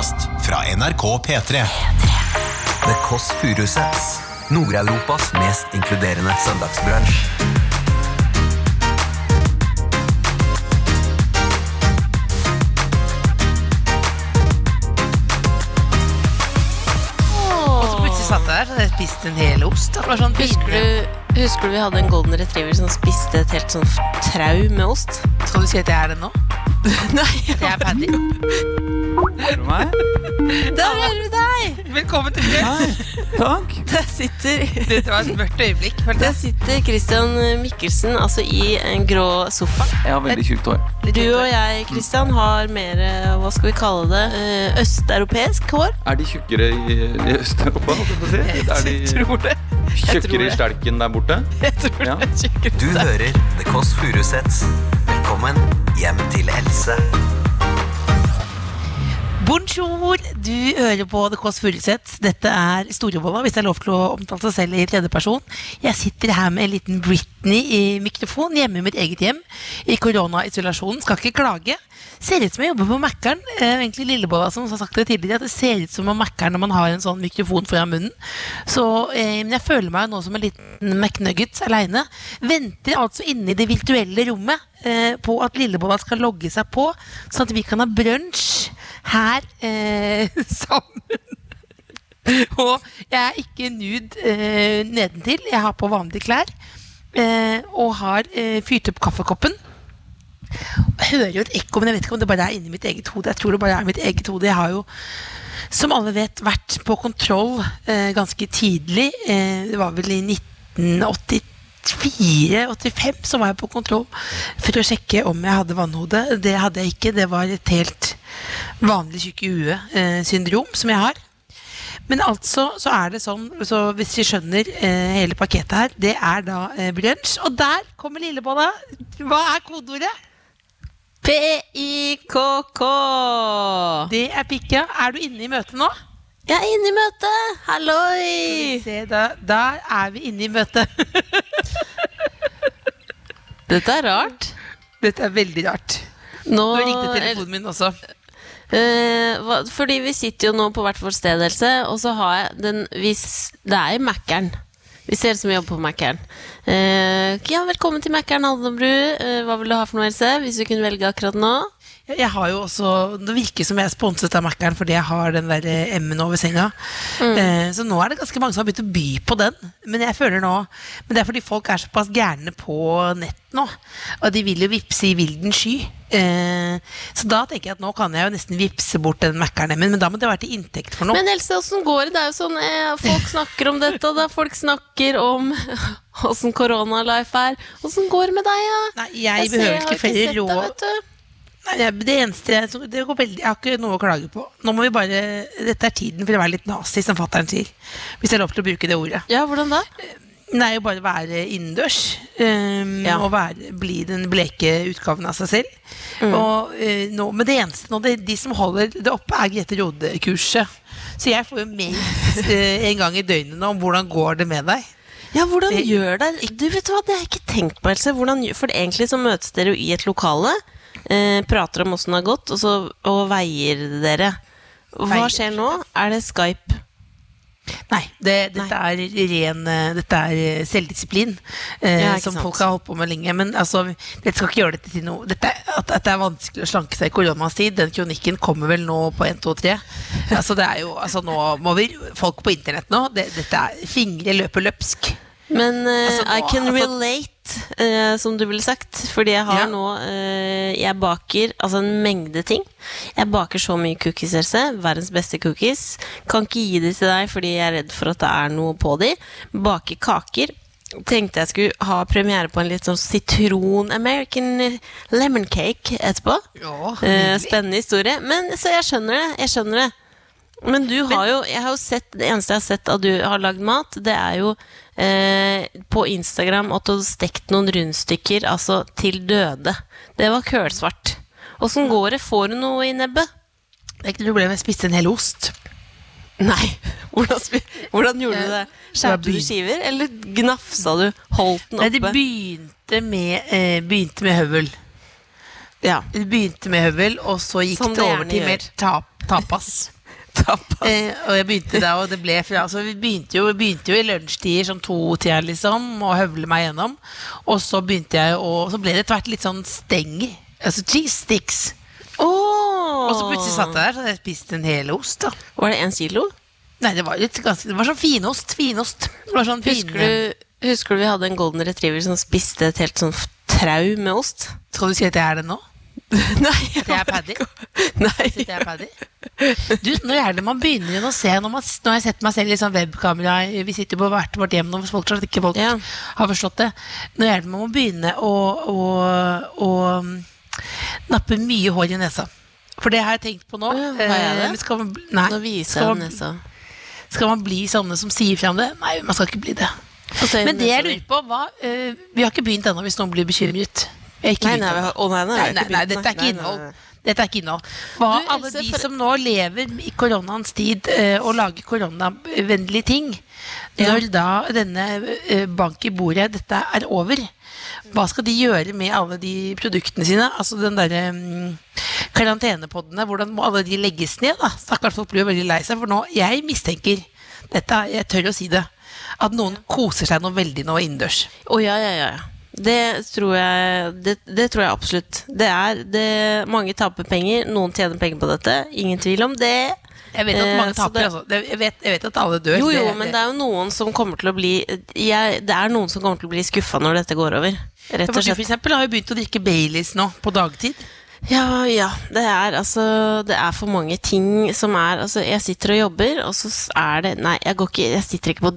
podkast fra NRK P3. The Kåss Furuseths. Nord-Europas mest inkluderende søndagsbransj. Jeg der så hadde en hel ost. Sånn Husker du, husker du vi hadde en golden retriever som spiste et helt sånn trau med ost? Skal du si at jeg er det nå? Nei, jeg er paddy? Der hører vi deg! Velkommen til Hei, Takk. Der sitter, Dette var et mørkt øyeblikk. følte der jeg. sitter Christian Mikkelsen altså i en grå sofa. Jeg har veldig tjukt hår. Du og jeg, Christian, har mer, eh, hva skal vi kalle det, eh, østeuropeisk hår. Er de tjukkere i, i Øst-Europa? holdt jeg på å si? Er de Jeg tror det. tjukkere i stelken der borte? Jeg tror Ja. det er tjukkere. Du hører The Kåss Furuseths. Velkommen hjem til Else. Bonjour! Du hører på The Kåss Furuseth. Dette er Storebolla, hvis det er lov til å omtale seg selv i tredjeperson. Jeg sitter her med en liten Britney i mikrofon hjemme i mitt eget hjem. I koronaisolasjonen. Skal ikke klage. Ser ut som jeg jobber på Mækkern. Eh, egentlig Lillebolla som har sagt det tidligere, at det ser ut som om Mækkern når man har en sånn mikrofon foran munnen. Så eh, jeg føler meg nå som en liten McNuggets aleine. Venter altså inne i det virtuelle rommet eh, på at Lillebolla skal logge seg på, sånn at vi kan ha brunsj her eh, sammen. og jeg er ikke nude eh, nedentil. Jeg har på vanlige klær. Eh, og har eh, fyrt opp kaffekoppen. Jeg hører jo et ekko, men jeg vet ikke om det bare er inni mitt eget hode. Jeg tror det bare er mitt eget hode. Jeg har jo, som alle vet, vært på kontroll eh, ganske tidlig. Eh, det var vel i 1984-85 så var jeg på kontroll for å sjekke om jeg hadde vannhode. Det hadde jeg ikke. Det var et helt vanlig tjukke i huet-syndrom som jeg har. Men altså så er det sånn, så hvis vi skjønner eh, hele pakketet her, det er da eh, brunsj. Og der kommer lillebolla. Hva er kodeordet? P-I-K-K. Det er pikka. Er du inne i møtet nå? Jeg er inne i møtet. Halloi! Se, da, der er vi inne i møtet. Dette er rart. Dette er veldig rart. Nå, Nå ringte telefonen min også. Eh, fordi vi sitter jo nå på hvert vårt sted, Else, og så har jeg den hvis, Det er i Mækkern. Vi ser ut som vi jobber på Mækkern. Eh, ja, velkommen til Mækkern, Alnabru. Eh, hva vil du ha for noe, Else? Hvis du kunne velge akkurat nå? Jeg, jeg har jo også, Det virker som jeg er sponset av Mækkern fordi jeg har den der eh, M-en over senga. Eh, så nå er det ganske mange som har begynt å by på den. Men jeg føler nå Men det er fordi folk er såpass gærne på nett nå. Og de vil jo vippse i vilden sky. Eh, så da tenker jeg at nå kan jeg jo nesten vippse bort den Mækkern-M-en, men da må det være til inntekt for noe. Men Else, åssen går det? Det er jo sånn eh, Folk snakker om dette, og da folk snakker om åssen koronalife er. Åssen går det med deg, ja? Nei, jeg, ser- behøver har ikke flere råd. Nei, det eneste jeg, det går veldig, jeg har ikke noe å klage på. Nå må vi bare, Dette er tiden for å være litt nazi, som fatter'n sier. Hvis det er lov til å bruke det ordet. Ja, hvordan da? Er jo bare være innendørs. Um, Ja. Og være, bli den bleke utgaven av seg selv. Mm. Og, uh, nå, men det eneste nå, det, de som holder det oppe, er Grete Rode-kurset. Så jeg får jo mail uh, en gang i døgnet nå om hvordan går det med deg. Ja, hvordan Det- gjør det Du vet hva, Det har jeg ikke tenkt på, Else. Hvordan, for egentlig så møtes dere jo i et lokale, eh, prater om åssen det har gått, og så og veier dere. Hva skjer nå? Er det Skype? Nei, det, dette er ren eh, Dette er eh, selvdisiplin eh, Ja, som sant. folk har holdt på med lenge. Men altså, dette skal ikke gjøre dette til noe dette, at, at det er vanskelig å slanke seg i koronas tid, den kronikken kommer vel nå på 1, 2, 3. Altså, det er jo, altså, nå må vi Folk på internett nå, det, dette er fingre løper løpsk. Men uh, Altså, nå- I can altså- eh, som du ville sagt. Fordi jeg har Ja. nå eh, Jeg baker altså en mengde ting. Jeg baker så mye cookies, Else. Verdens beste cookies. Kan ikke gi de til deg fordi jeg er redd for at det er noe på de. Baker kaker. Tenkte jeg skulle ha premiere på en litt sånn sitron American lemon cake etterpå. Eh, spennende historie. Men så jeg skjønner det. Jeg skjønner det. Men du har jo, jeg har jo sett, det eneste jeg har sett at du har lagd mat, det er jo eh, på Instagram at du har stekt noen rundstykker altså til døde. Det var kølsvart. Åssen går det? Får du noe i nebbet? Det er ikke noe problem, jeg spiste en hel ost. Nei. Hvordan, hvordan gjorde du det? Skjærte du skiver, eller gnafsa du? Holdt den oppe? Nei, det begynte med, eh, begynte med høvel. Ja. Det begynte med høvel, og så gikk Som det det over til gjør. mer tap, tapas. Tapas. Eh, og jeg begynte da, og det ble fra altså Vi begynte jo, begynte jo i lunsjtider sånn to-tida, liksom, og høvle meg gjennom. Og så begynte jeg å Så ble det etter hvert litt sånn stenger. Altså cheese sticks. Åh. Og så plutselig satt jeg der, så jeg spiste en hel ost. da Var det én kilo? Nei, det var litt ganske Det var sånn finost. Finost. Det var sånn Husker du, husker du vi hadde en golden retriever som spiste et helt sånn trau med ost? Skal du si at jeg er det nå? Nei. Jeg er paddy? Nei. Jeg er paddy? Du, når er det man begynner å se Når, man, når jeg setter meg selv i sånn webkamera Vi sitter på hvert vårt hjem nå, hvis folk ikke folk Ja. har forstått det. Når er det man må begynne å, å, å um, nappe mye hår i nesa? For det har jeg tenkt på nå. Ja, jeg? Eh, skal man, nei, Nå viser jeg nesa. skal man bli sånne som sier fra om det? Nei, man skal ikke bli det. Men det jeg lurer på, hva uh, Vi har ikke begynt ennå, hvis noen blir bekymret. Ikke Nei, nei, nei, nei, Nei, dette er ikke innhold. Dette er ikke innhold. Hva Du, alle de for- som nå lever i koronaens tid eh, og lager koronavennlige ting, når da denne eh, bank i bordet, dette er over, hva skal de gjøre med alle de produktene sine? Altså den derre um, karantenepoddene, hvordan må alle de legges ned? da? Stakkars folk blir jo veldig lei seg, for nå, jeg mistenker, dette, jeg tør å si det, at noen koser seg noe veldig nå innendørs. Å ja, ja, ja. Det tror jeg Det, det tror jeg absolutt. Det er det, Mange taper penger, noen tjener penger på dette. Ingen tvil om det. Jeg vet at Eh, mange taper, altså. Jeg, vet, jeg vet at alle dør. Jo, jo, men det er jo noen som kommer til å bli jeg, Det er noen som kommer til å bli skuffa når dette går over. Rett og slett. for eksempel har jo begynt å drikke Baileys nå, på dagtid. Ja, ja. Det er altså Det er for mange ting som er Altså, jeg sitter og jobber, og så er det Nei, jeg går ikke Jeg sitter ikke på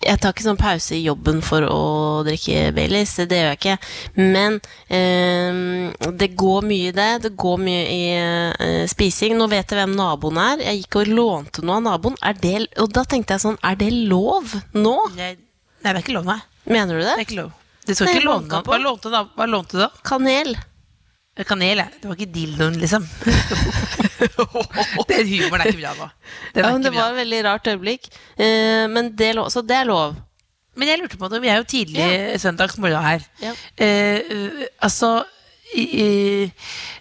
jeg tar ikke sånn pause i jobben for å drikke Baileys, det gjør jeg ikke. Men eh, det går mye i det. Det går mye i eh, spising. Nå vet jeg hvem naboen er. Jeg gikk og lånte noe av naboen. Er det, og da tenkte jeg sånn, er det lov nå? Nei, det er ikke lov, nei. Mener du Det det? er ikke lov. Det skal ikke låne? Hva lånte du da? Kanel. Kanel. Det var ikke dildoen, liksom. Den humoren er ikke bra nå. Ja, det var et veldig rart øyeblikk. Eh, men det, lov- så det er lov. Men jeg lurte på det, vi er jo tidlig søndagsmorgen her. Ja. Eh, eh, altså i, i-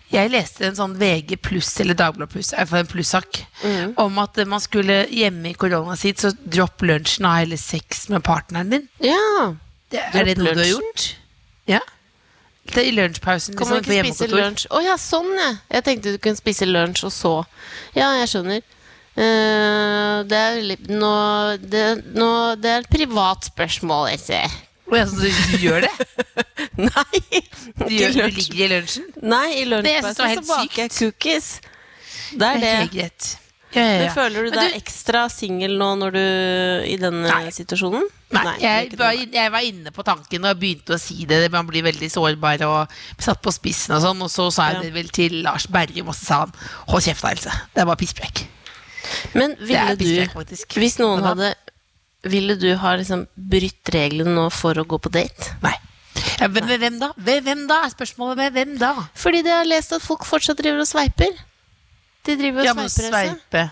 Jeg leste en sånn VG pluss eller Dagbladet pluss, i hvert fall en plussak, Mm. om at man skulle hjemme i korona sitt, så dropp lunsjen og ha heller sex med partneren din. Ja. Det, er Dropp det noe du har gjort? Ja. Det er I lunsjpausen. Kan man liksom, ikke spise lunsj? Å ja, sånn ja. Jeg tenkte du kunne spise lunsj og så. Ja, jeg skjønner. Uh, det, er, nå, det, nå, det er et privat spørsmål, jeg ser. Å, ja, så du, du gjør det? Nei, Du, gjør, du ligger i lunsjen? Nei, i Det det lunsjpausen så baker jeg cookies. Det er det. helt greit. Ja, ja, Men føler du deg deg ekstra singel nå når du i denne Nei. situasjonen? Nei, er jeg, var, jeg var inne på tanken og begynte å si det. Man blir veldig sårbar og satt på spissen og sånn. Og så sa jeg Ja. det vel til Lars Berrum, og så sa han hold kjeft, Else. Det er bare pisspreik. Men ville du, faktisk. hvis noen hadde Ville du ha liksom brytt reglene nå for å gå på date? Nei. Ja, hvem, hvem da? Hvem, hvem da? Er spørsmålet med hvem da? Fordi de har lest at folk fortsatt driver og sveiper. De driver og Ja, men sveiper, sveipe.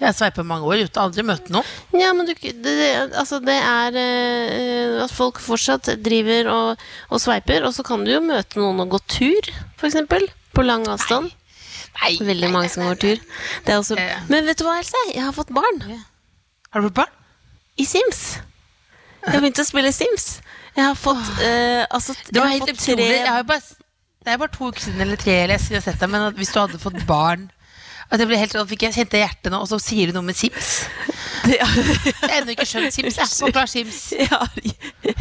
Jeg sveiper mange år uten aldri møtt noen. Ja, men du, det, altså det er uh, at folk fortsatt driver og, og sveiper, og så kan du jo møte noen og gå tur, eksempel. På lang avstand. Nei, Veldig mange som går tur. Det også, Eh. men vet du hva, Else? Jeg har fått barn Har du fått barn? i Sims. Jeg har begynt å spille Sims. Jeg har fått uh, altså, Det var helt utrolig. Jeg har bare, det er bare to uker siden eller tre eller jeg har sett deg, men hvis du hadde fått barn at jeg ble helt sånn, fikk jeg kjente hjertet nå, og så sier du noe med Sims. Ja. Jeg har ennå ikke skjønt Sims. Jeg. Hva er Sims? Ja, ja.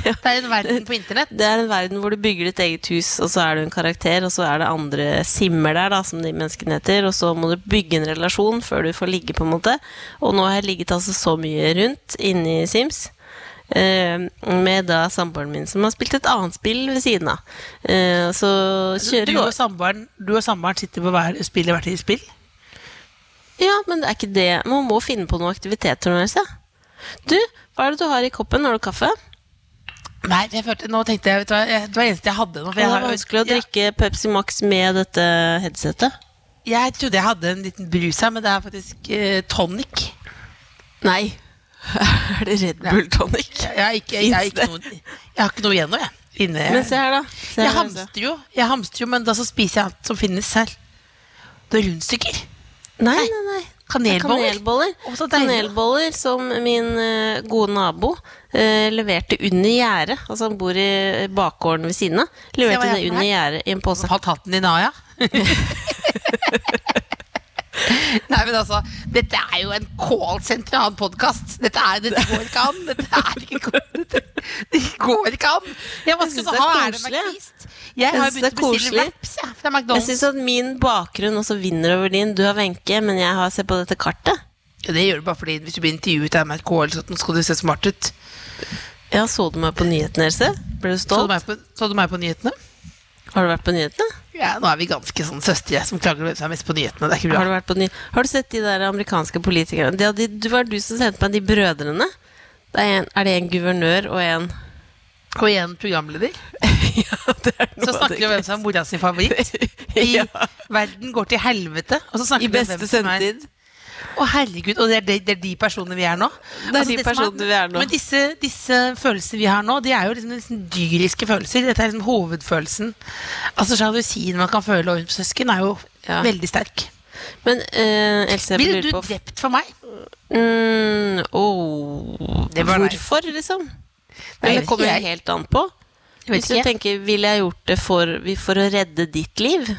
Det er en verden på internett. Det er en verden hvor du bygger ditt eget hus, og så er du en karakter, og så er det andre simmer der, da, som de menneskene heter, og så må du bygge en relasjon før du får ligge, på en måte. Og nå har jeg ligget altså så mye rundt inni Sims. Uh, med da samboeren min, som har spilt et annet spill ved siden av. Uh, så kjører Du du og samboeren, du og samboeren sitter på hver, spiller hvert sitt spill? Ja, men det er ikke det. Man må finne på noen aktiviteter nå. Du, hva er det du har i koppen? Har du kaffe? Nei, jeg følte, nå tenkte jeg, vet du hva, jeg- det var det eneste jeg hadde nå. For Det jeg, har- vanskelig å drikke Pepsi Max med dette headsetet. jeg, jeg trodde jeg hadde en liten brus her, men det er faktisk eh, tonic. Nei. Er det Red Bull tonic? Jeg har ikke, jeg, ikke noe, jeg har ikke noe igjen nå, jeg. Inne, Men se her, da. Se jeg her, Else. hamstrer jo, jeg hamstrer jo, men da så spiser jeg alt som finnes her. Det er rundstykker. Nei, nei, nei. Kanelboller? Kanelboller. Kanelboller som min uh, gode nabo uh, leverte under gjerdet. Altså han bor i bakgården ved siden av. Leverte det under gjerdet i en pose. Falt hatten din av, ja? Nei, men altså, dette er jo en callsentral podkast. Dette, er- dette går ikke an. Dette er ikke dette, Det går ikke an. Jeg, hva Jeg skal du det er ha? Er det koselig, ja. McFeast? Jeg har begynt å bestille wraps ja, fra Jeg McDonald's. syns at min bakgrunn også vinner over din. Du har Wenche, men jeg har sett på dette kartet. Ja, det gjør du bare fordi hvis du blir intervjuet av NRK, eller skal du se smart ut. Ja, Så du meg på nyhetene, Else? Ble du Så du meg på, så du meg på nyhetene? Har du vært på nyhetene? Ja, nå er vi ganske sånn søstre som klager hvem som er mest på nyhetene. Det er ikke Har du, vært på ny har du sett de der amerikanske politikerne? Det, de, var du som sendte meg de brødrene. Det er, en, er det en guvernør og en Og en programleder. Ja, Så snakker vi om hvem som er mora sin favoritt. I Ja. verden går til helvete. Og så snakker I beste hvem som. Å herregud, Og det er de, det er de personene vi er nå? Det er de som personene vi er nå. Men disse, disse følelsene vi har nå, de er jo liksom, liksom dyriske følelser. Dette er liksom hovedfølelsen. Altså Sjalusien man kan føle overfor søsken, er jo Ja. veldig sterk. Men uh, Else, jeg Ville du på drept for meg? mm, oh. Det. Hvorfor, liksom? Nei, Eller kommer jo helt an på? Hvis du ikke. tenker, ville jeg gjort det for, for å redde ditt liv?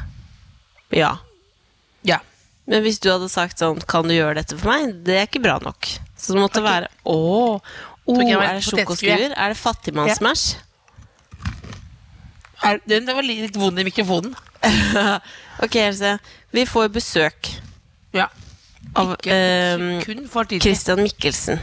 Ja. Ja. Men hvis du hadde sagt sånn Kan du gjøre dette for meg? Det er ikke bra nok. Så det måtte okay. være Å! Var er det sjokoskuer? Er det fattigmannsmash? Er, den var litt vond i mikrofonen. ok, Else. Vi får besøk Ja. Ikke av eh. Christian Mikkelsen.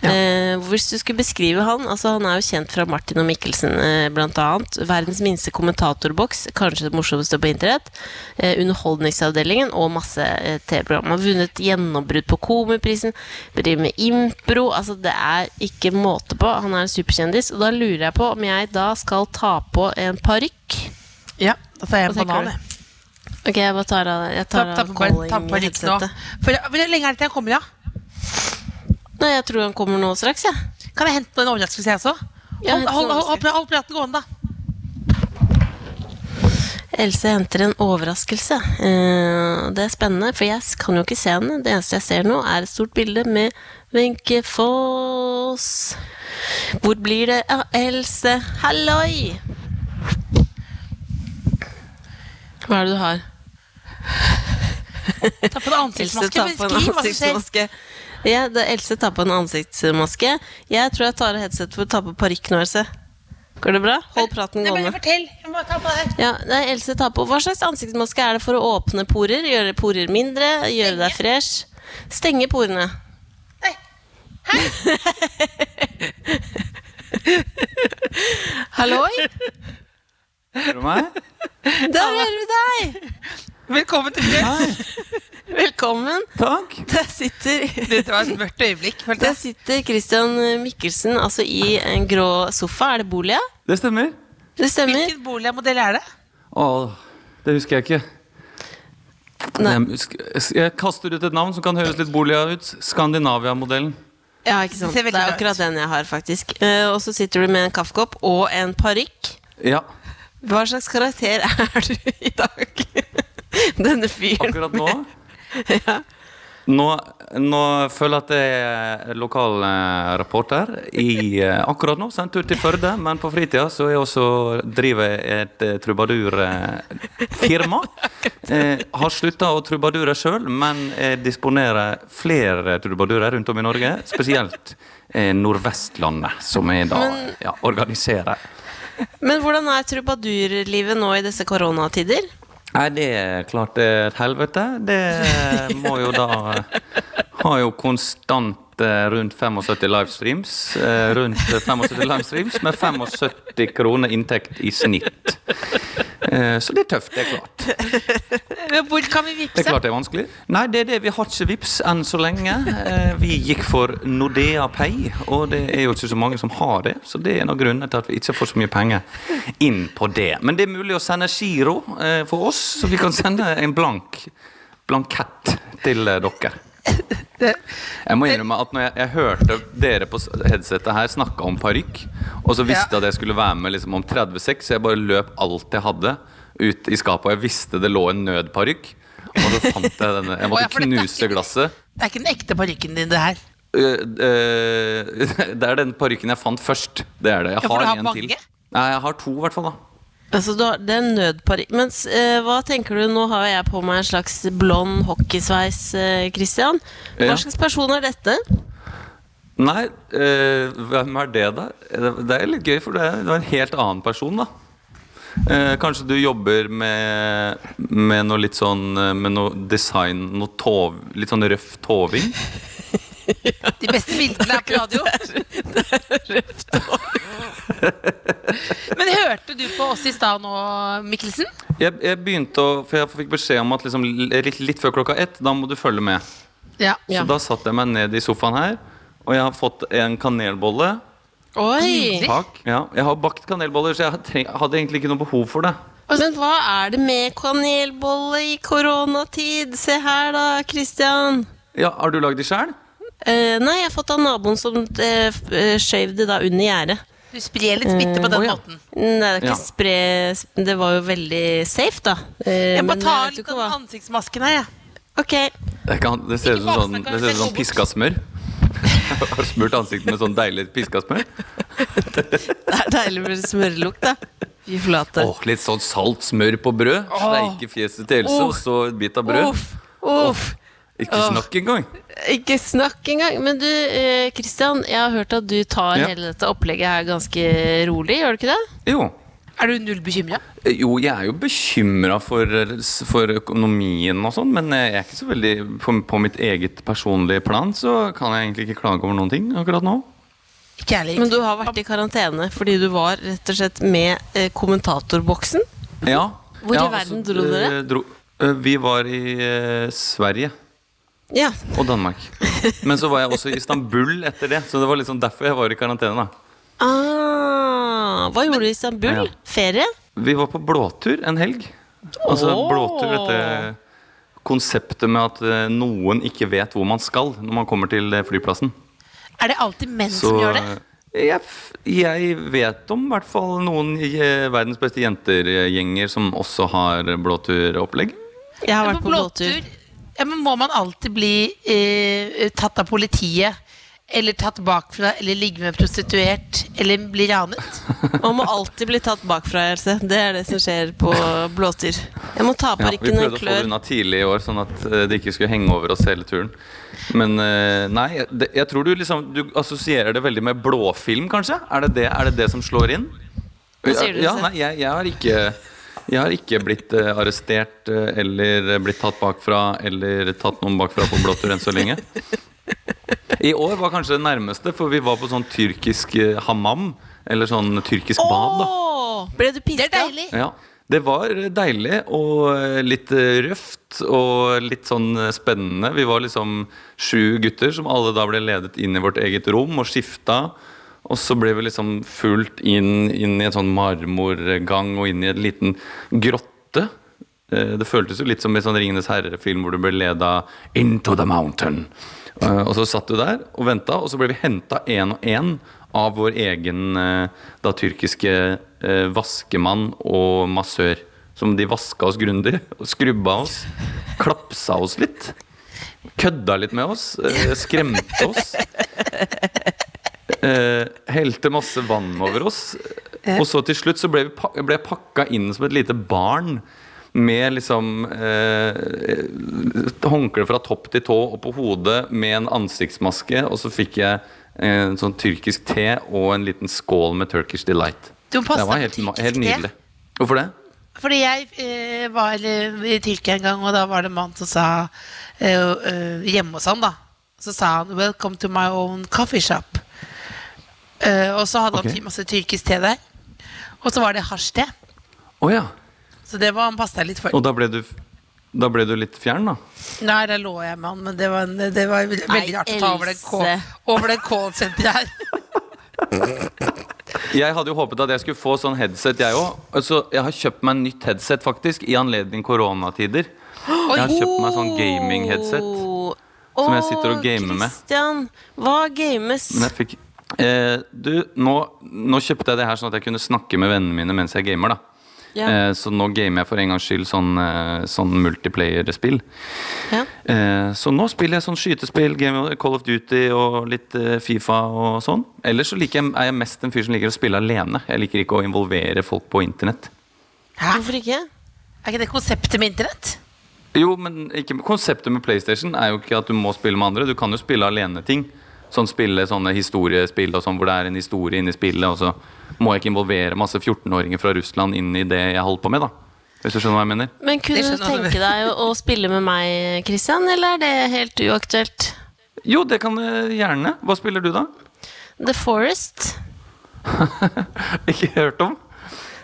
Eh, hvis du skulle beskrive han altså Han er jo kjent fra Martin og Mikkelsen, eh, annet. Verdens minste kommentatorboks, kanskje det morsomste på internett. Eh, underholdningsavdelingen og masse eh, TV-program. Har vunnet gjennombrudd på Komiprisen. Driver med impro. Altså, det er ikke måte på. Han er en superkjendis. Og da lurer jeg på om jeg da skal ta på en parykk. Ja, da tar jeg en banan. jeg. Ok, jeg bare tar av Jeg Ta, tar av calling-headsetet. Hvor lenge er det til jeg kommer, da? Nei, jeg tror han kommer nå straks, jeg. Kan jeg hente en overraskelse, jeg også? Ja, Hold, hold, hold, hold praten gående, da. Else henter en overraskelse. Eh, det er spennende, for jeg kan jo ikke se henne. Det eneste jeg ser nå, er et stort bilde med Wenche Foss. Hvor blir det av Else? Halloi! Hva er det du har? Ta på deg ansiktsmaske. tar men på en Skriv hva som skjer. ansiktsmaske. Ja, det er Else tar på en ansiktsmaske. Jeg tror jeg tar av headset for å ta på parykk nå, Else. Går det bra? Hold praten Nei, bare gående. Fortell. Jeg må ta på det. Ja, nei, Else tar på Hva slags ansiktsmaske er det for å åpne porer? Gjøre porer mindre? Gjøre deg fresh? Stenge porene. Nei. Halloi! Hører du meg? Der hører vi deg! Velkommen til. Hei, Velkommen. takk. Der sitter Dette var et mørkt øyeblikk. Der sitter Christian Mikkelsen altså i en grå sofa. Er det Bolia? Det stemmer. Det stemmer. Hvilken boligmodell er det? Åh, det husker jeg ikke. Nei. Jeg, kaster ut et navn som kan høres litt bolia ut. Skandinavia-modellen. Ja, ikke sant. Det Det er akkurat den jeg har, faktisk. Eh, og så sitter du med en kaffekopp og en parykk. Ja, Hva slags karakter er du i dag? Denne fyren. akkurat nå. Ja. Nå, nå føler jeg at jeg er lokal eh, reporter i eh, akkurat nå. Sendt ut til Førde, men på fritida så er jeg også driver jeg et eh, trubadurfirma. Eh, har slutta å trubadure sjøl, men jeg disponerer flere trubadurer rundt om i Norge. Spesielt eh, Nordvestlandet, som jeg da ja, organiserer. Men hvordan er trubadurlivet nå i disse koronatider? Nei, det er klart det er et helvete. Det må jo da Har jo konstant rundt 75 livestreams. eh, Rundt 75 livestreams med 75 kroner inntekt i snitt. Eh, Så det er tøft, det er klart. Hvor kan vi Det er klart det er vanskelig. Nei, det er det. Vi har ikke vips enn så lenge. Eh, Vi gikk for Nordea Pay, og det er jo ikke så mange som har det. Så det er en av grunnene til at vi ikke får så mye penger inn på det. Men det er mulig å sende giro eh, for oss, så vi kan sende en blank blankett til eh, dere. Jeg må innrømme at når jeg, jeg hørte dere på headsetet her snakke om parykk, og så visste jeg at jeg skulle være med liksom om 30 sek, så jeg bare løp alt jeg hadde ut i skapet. Og jeg visste det lå en nødparykk. Og så fant jeg denne. Jeg måtte ja, knuse ikke- glasset. Det er ikke den ekte parykken din, det her. Øh, øh, det er den parykken jeg fant først. Det er det. Jeg Ja, har har en mange? til. Nei, jeg har to, i hvert fall. da Altså, det er nødparykk. Men eh, hva tenker du, nå har jeg på meg en slags blond hockeysveis, eh, Christian. Hva Ja. slags person er dette? Nei, øh, hvem er det, da? Det er litt gøy, for det er, det er en helt annen person, da. Eh, kanskje du jobber med, med noe litt sånn eh, Med noe design, noe tov, litt sånn røff toving? De beste bildene er på radio. Det er rødt Men hørte du på oss i stad nå, Mikkelsen? Jeg, jeg begynte å For jeg fikk beskjed om at liksom, litt, litt før klokka ett, da må du følge med. Ja. Ja. Så da satte jeg meg ned i sofaen her, og jeg har fått en kanelbolle. Oi! Takk. Ja, jeg har bakt kanelboller, så jeg treng- hadde egentlig ikke noe behov for det. Men hva er det med kanelbolle i koronatid? Se her, da, Christian. Ja, Har du lagd de sjøl? Eh, nei, jeg har fått av naboen som uh, skjøv det da under gjerdet. Du sprer litt smitte på den ja. måten. Nei, det er ikke Ja. spre Det var jo veldig safe, da. Uh, Jeg må tar litt av ansiktsmasken her, jeg. Ok. Det, kan, det ser ut som sånn, det ser ut som sånn piska smør. Har smurt ansiktet med sånn deilig piska smør? Det er deilig med smørlukt, da. Fy flate. Åh, litt sånn salt smør på brød. Sleike fjeset til Else, og så et bit av brød. Uff, uff. Ikke snakk engang. Ikke snakk engang. Men du, Kristian, jeg har hørt at du tar Ja. hele dette opplegget her ganske rolig, gjør du ikke det? Jo. Er du null bekymra? Jo, jeg er jo bekymra for, for økonomien og sånn, men jeg er ikke så veldig på, på mitt eget personlige plan så kan jeg egentlig ikke klage over noen ting akkurat nå. Kjærlig. Men du har vært i karantene fordi du var rett og slett med eh, kommentatorboksen. Ja. Hvor i verden altså, dro dere? eh, Dro, eh, vi var i eh, Sverige Ja. og Danmark. Men så var jeg også i Istanbul etter det, så det var liksom derfor jeg var i karantene. da Ah, hva gjorde du i Istanbul? Ja. Ferie? Vi var på blåtur en helg. Altså oh. blåtur, dette konseptet med at eh, noen ikke vet hvor man skal når man kommer til eh, flyplassen. Er det alltid menn Så som gjør det? eh, jeg, jeg vet om i hvert fall noen verdens beste jenter-gjenger som også har blåturopplegg. Jeg har vært på blåtur. Ja, men må man alltid bli eh, tatt av politiet? Eller tatt bakfra? Eller ligge med prostituert? Eller bli ranet? Man må alltid bli tatt bakfra, Else. Det er det som skjer på blåtur. Jeg må ta Ja, vi klør. Vi prøvde å få det unna tidlig i år, sånn at eh, det ikke skulle henge over oss hele turen. Men eh, nei, det, jeg tror du liksom Du assosierer det veldig med blåfilm, kanskje? Er det det, er det, det som slår inn? Hva sier du, ja, nei, jeg, jeg har ikke jeg har ikke blitt eh, arrestert eh, eller blitt tatt bakfra eller tatt noen bakfra på blåtur enn så lenge. I år var kanskje det nærmeste, for vi var på sånn tyrkisk eh, hammam. Eller sånn tyrkisk bad. da Åh, ble du Det er deilig. ja, Det var deilig og litt røft og litt sånn spennende. Vi var liksom sju gutter som alle da ble ledet inn i vårt eget rom og skifta. Og så ble vi liksom fulgt inn, inn i en sånn marmorgang og inn i en liten grotte. Eh, Det føltes jo litt som i sånn Ringenes herre-film hvor du ble leda into the mountain. Eh, Og så satt du der og venta, og så ble vi henta én og én av vår egen eh, da tyrkiske vaskemann og massør. Som de vaska oss grundig skrubba oss. Klapsa oss litt. Kødda litt med oss. Skremte oss. Eh, helte masse vann over oss. Og så til slutt så ble, vi ble jeg pakka inn som et lite barn. Med liksom eh, håndkle fra topp til tå og på hodet med en ansiktsmaske. Og så fikk jeg eh, en sånn tyrkisk te og en liten skål med Turkish Delight. Det var helt, helt nydelig. Hvorfor det? Fordi jeg eh, var eh, i Tyrkia en gang, og da var det en mann som sa eh, eh, Hjemme hos han, da. Så sa han 'Welcome to my own coffee shop'. Eh, og så hadde okay. han masse tyrkisk te der. Og så var det hasjte. Oh, ja. Så det var han passa litt for. Og da ble du da ble du litt fjern, da? Nei, der lå jeg med han, men det var, en, det var veldig Nei, rart å ta over det over det callsenteret her. Jeg hadde jo håpet at jeg skulle få sånn headset, jeg òg. Altså, jeg har kjøpt meg en nytt headset, faktisk, i anledning koronatider. Jeg har kjøpt meg sånn gaming-headset. Som jeg sitter og gamer med. Christian, hva games? Men jeg fikk eh, Du, nå, nå kjøpte jeg det her sånn at jeg kunne snakke med vennene mine mens jeg gamer, da. Yeah. Eh, så nå gamer jeg for en gangs skyld sånn, eh, sånn multiplayer-spill. Yeah. Eh, så nå spiller jeg sånn skytespill, Call of Duty og litt eh, Fifa og sånn. Ellers så jeg, er jeg mest en fyr som liker å spille alene. Jeg liker ikke å involvere folk på internett. Hæ? Hvorfor ikke? Er ikke det konseptet med internett? Jo, men ikke, konseptet med PlayStation er jo ikke at du må spille med andre. Du kan jo spille alene-ting. Sånn spille sånne historiespill og sånn, hvor det er en historie inni spillet, og så må jeg ikke involvere masse 14-åringer fra Russland inn i det jeg holder på med, da. Hvis du skjønner hva jeg mener? Men kunne du tenke deg å, spille med meg, Christian, eller er det helt uaktuelt? Jo, det kan jeg gjerne. Hva spiller du, da? The Forest. Ikke hørt om?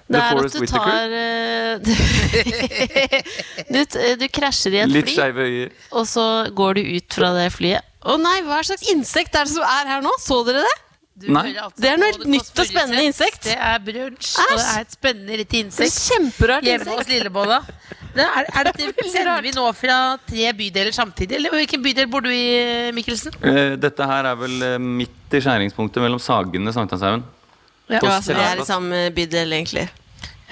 Det er at du tar eh, du, du krasjer i et Litt fly, og så går du ut fra det flyet. Å nei, hva slags insekt er det som er her nå? Så dere det? Du Nei. hører alltid Det er noe på helt nytt og Kåss spennende insekt. Det er brunsj, og det Æsj. er et spennende lite Det er insekt. kjemperart Hjemme hos insekt. Lillebolla. Det er, er dette, sender vi nå fra tre bydeler samtidig? Eller hvilken bydel bor du i, Mikkelsen? Eh, Dette her er vel eh, midt i skjæringspunktet mellom Sagene og Sankthanshaugen. Ja. Ja, så vi er i samme bydel, egentlig.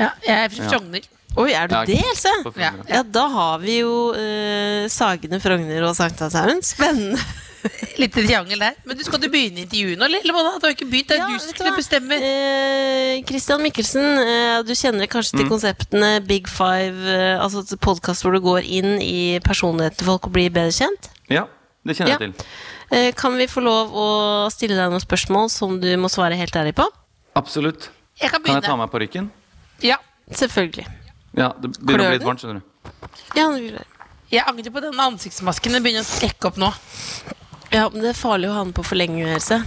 Ja, jeg er fra Ja. Frogner. Oi, er du Ja, det, Else? Ja. Ja, da har vi jo eh, Sagene, Frogner og Sankthanshaugen. Spennende. Litt triangel der. Men du skal du begynne intervjuet nå, da? Du har ikke begynt. Det er Ja, du som skulle bestemme. Eh, Christian Mikkelsen, eh, du kjenner kanskje til konseptene Big Five, eh, altså podkast hvor du går inn i personligheten til folk og blir bedre kjent? Ja, det kjenner Ja. jeg til. Eh, kan vi få lov å stille deg noen spørsmål som du må svare helt ærlig på? Absolutt. Jeg kan Kan jeg ta av meg parykken? Ja. Selvfølgelig. Ja, det begynner å bli litt varmt, skjønner du. Ja, jeg. Jeg angrer på denne ansiktsmasken. Den begynner å strekke opp nå. ja, men det er farlig å ha den på for lenge, Else.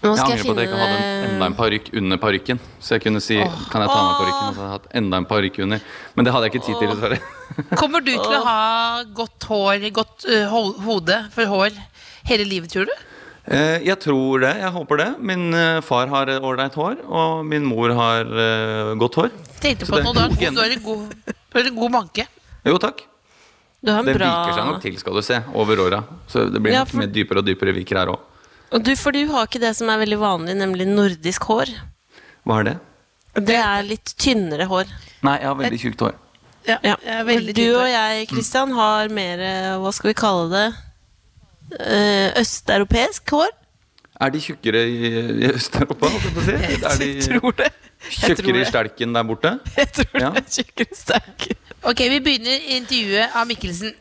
Nå Jeg skal angrer på at jeg ikke hadde en, enda en parykk under parykken. Så jeg kunne si kan jeg ta med parykken, og så hadde jeg hatt enda en parykk under. Men det hadde jeg ikke tid til, dessverre. Kommer du til å ha godt hår, godt uh, hode for hår hele livet, tror du? Eh, Jeg tror det. Jeg håper det. Min eh, far har ålreit hår, og min mor har eh, godt hår. Tenkte på det det er nå, du har, du har en god, en god manke. Jo, takk. Du har en Det bra viker seg nok til, skal du se, over åra. Så det blir Ja, for- mer dypere og dypere viker her òg. Du, For du har ikke det som er veldig vanlig, nemlig nordisk hår. Hva er det? Det er litt tynnere hår. Nei, jeg har veldig tjukt hår. Ja, er veldig Du og jeg, Kristian, har mer Hva skal vi kalle det? Eh, østeuropeisk hår? Er de tjukkere i, i Øst-Europa? si? Er de tror det. Tjukkere i stelken der borte? Jeg tror Ja. det er tjukkere stelken. Ok, vi begynner intervjuet av Mikkelsen.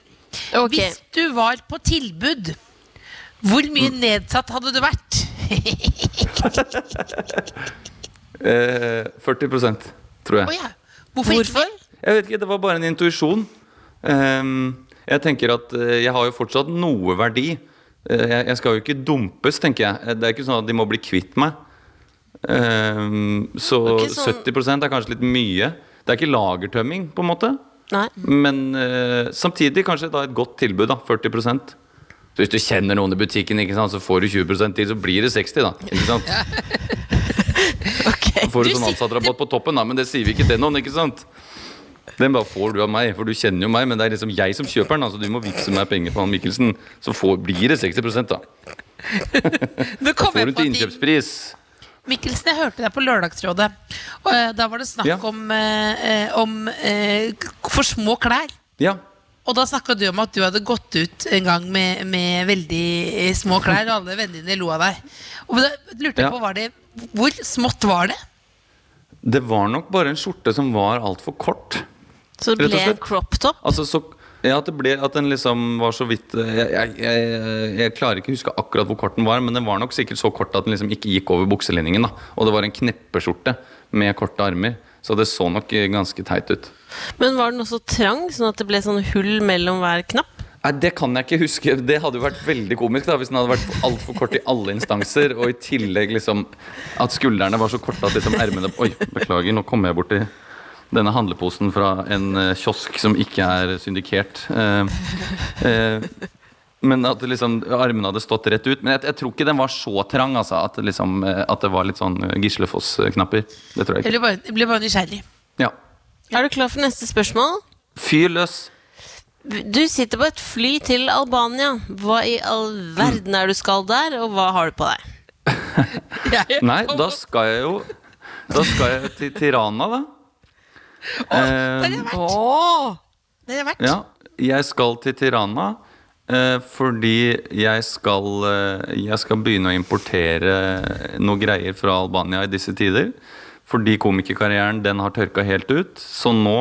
Okay. Hvis du var på tilbud, hvor mye Mm. nedsatt hadde du vært? Eh, 40% tror jeg. jeg. ja. Hvorfor, Hvorfor? Jeg vet ikke, Det var bare en intuisjon. Ehm, jeg tenker at eh, jeg har jo fortsatt noe verdi. Eh, jeg, skal jo ikke dumpes, tenker jeg. Eh, Det er ikke sånn at de må bli kvitt meg. Ehm, så sånn- 70% er kanskje litt mye. Det er ikke lagertømming, på en måte. Nei. Men eh, samtidig kanskje da et godt tilbud, da. 40% Så hvis du kjenner noen i butikken, ikke sant, så får du 20% til, så blir det 60 da. Ikke sant? Ok. Så får du Du sånn ansattrabatt på toppen, da, men det sier vi ikke til noen, ikke sant? Den bare får du av meg, for du kjenner jo meg, men det er liksom jeg som kjøper den. Altså du må vippse meg penger for han Mikkelsen, så får, blir det 60 da. da Får du til innkjøpspris. Mikkelsen, jeg hørte deg på Lørdagsrådet. Og eh, da var det snakk Ja. om, eh, eh, om eh, for små klær. Ja. Og da snakka du om at du hadde gått ut en gang med, med veldig eh, små klær, og alle vennene dine lo av deg. Og da lurte jeg Ja. på, var det, Hvor smått var det? Det var nok bare en skjorte som var altfor kort. Så det ble crop top? Altså så ja, at det ble At den liksom var så vidt eh, jeg, jeg, jeg, jeg klarer ikke å huske akkurat hvor kort den var, men den var nok sikkert så kort at den liksom ikke gikk over bukselinningen. da Og det var en kneppeskjorte med korte armer. Så det så nok eh, ganske teit ut. Men var den også trang, sånn at det ble sånn hull mellom hver knapp? Nei, Det kan jeg ikke huske. Det hadde jo vært veldig komisk da hvis den hadde vært altfor kort i alle instanser, og i tillegg liksom at skuldrene var så korte at liksom ermene Oi, beklager, nå kommer jeg borti denne handleposen fra en eh, kiosk som ikke er syndikert. Eh, eh, men at liksom, armene hadde stått rett ut. Men jeg, jeg tror ikke den var så trang. Altså, at, liksom, at det var litt sånn Gislefoss-knapper. Det tror jeg Jeg ikke. ble bare, jeg ble bare nysgjerrig. Ja. Er du klar for neste spørsmål? Fyr løs. Du sitter på et fly til Albania. Hva i all verden er du skal der, og hva har du på deg? Nei, da skal jeg jo Da skal jeg til Tirana, da. Der har det vært. Åh! det har det vært. Ja, jeg skal til Tirana eh, fordi jeg skal, eh, jeg skal begynne å importere noe greier fra Albania i disse tider. Fordi komikerkarrieren den har tørka helt ut. Så nå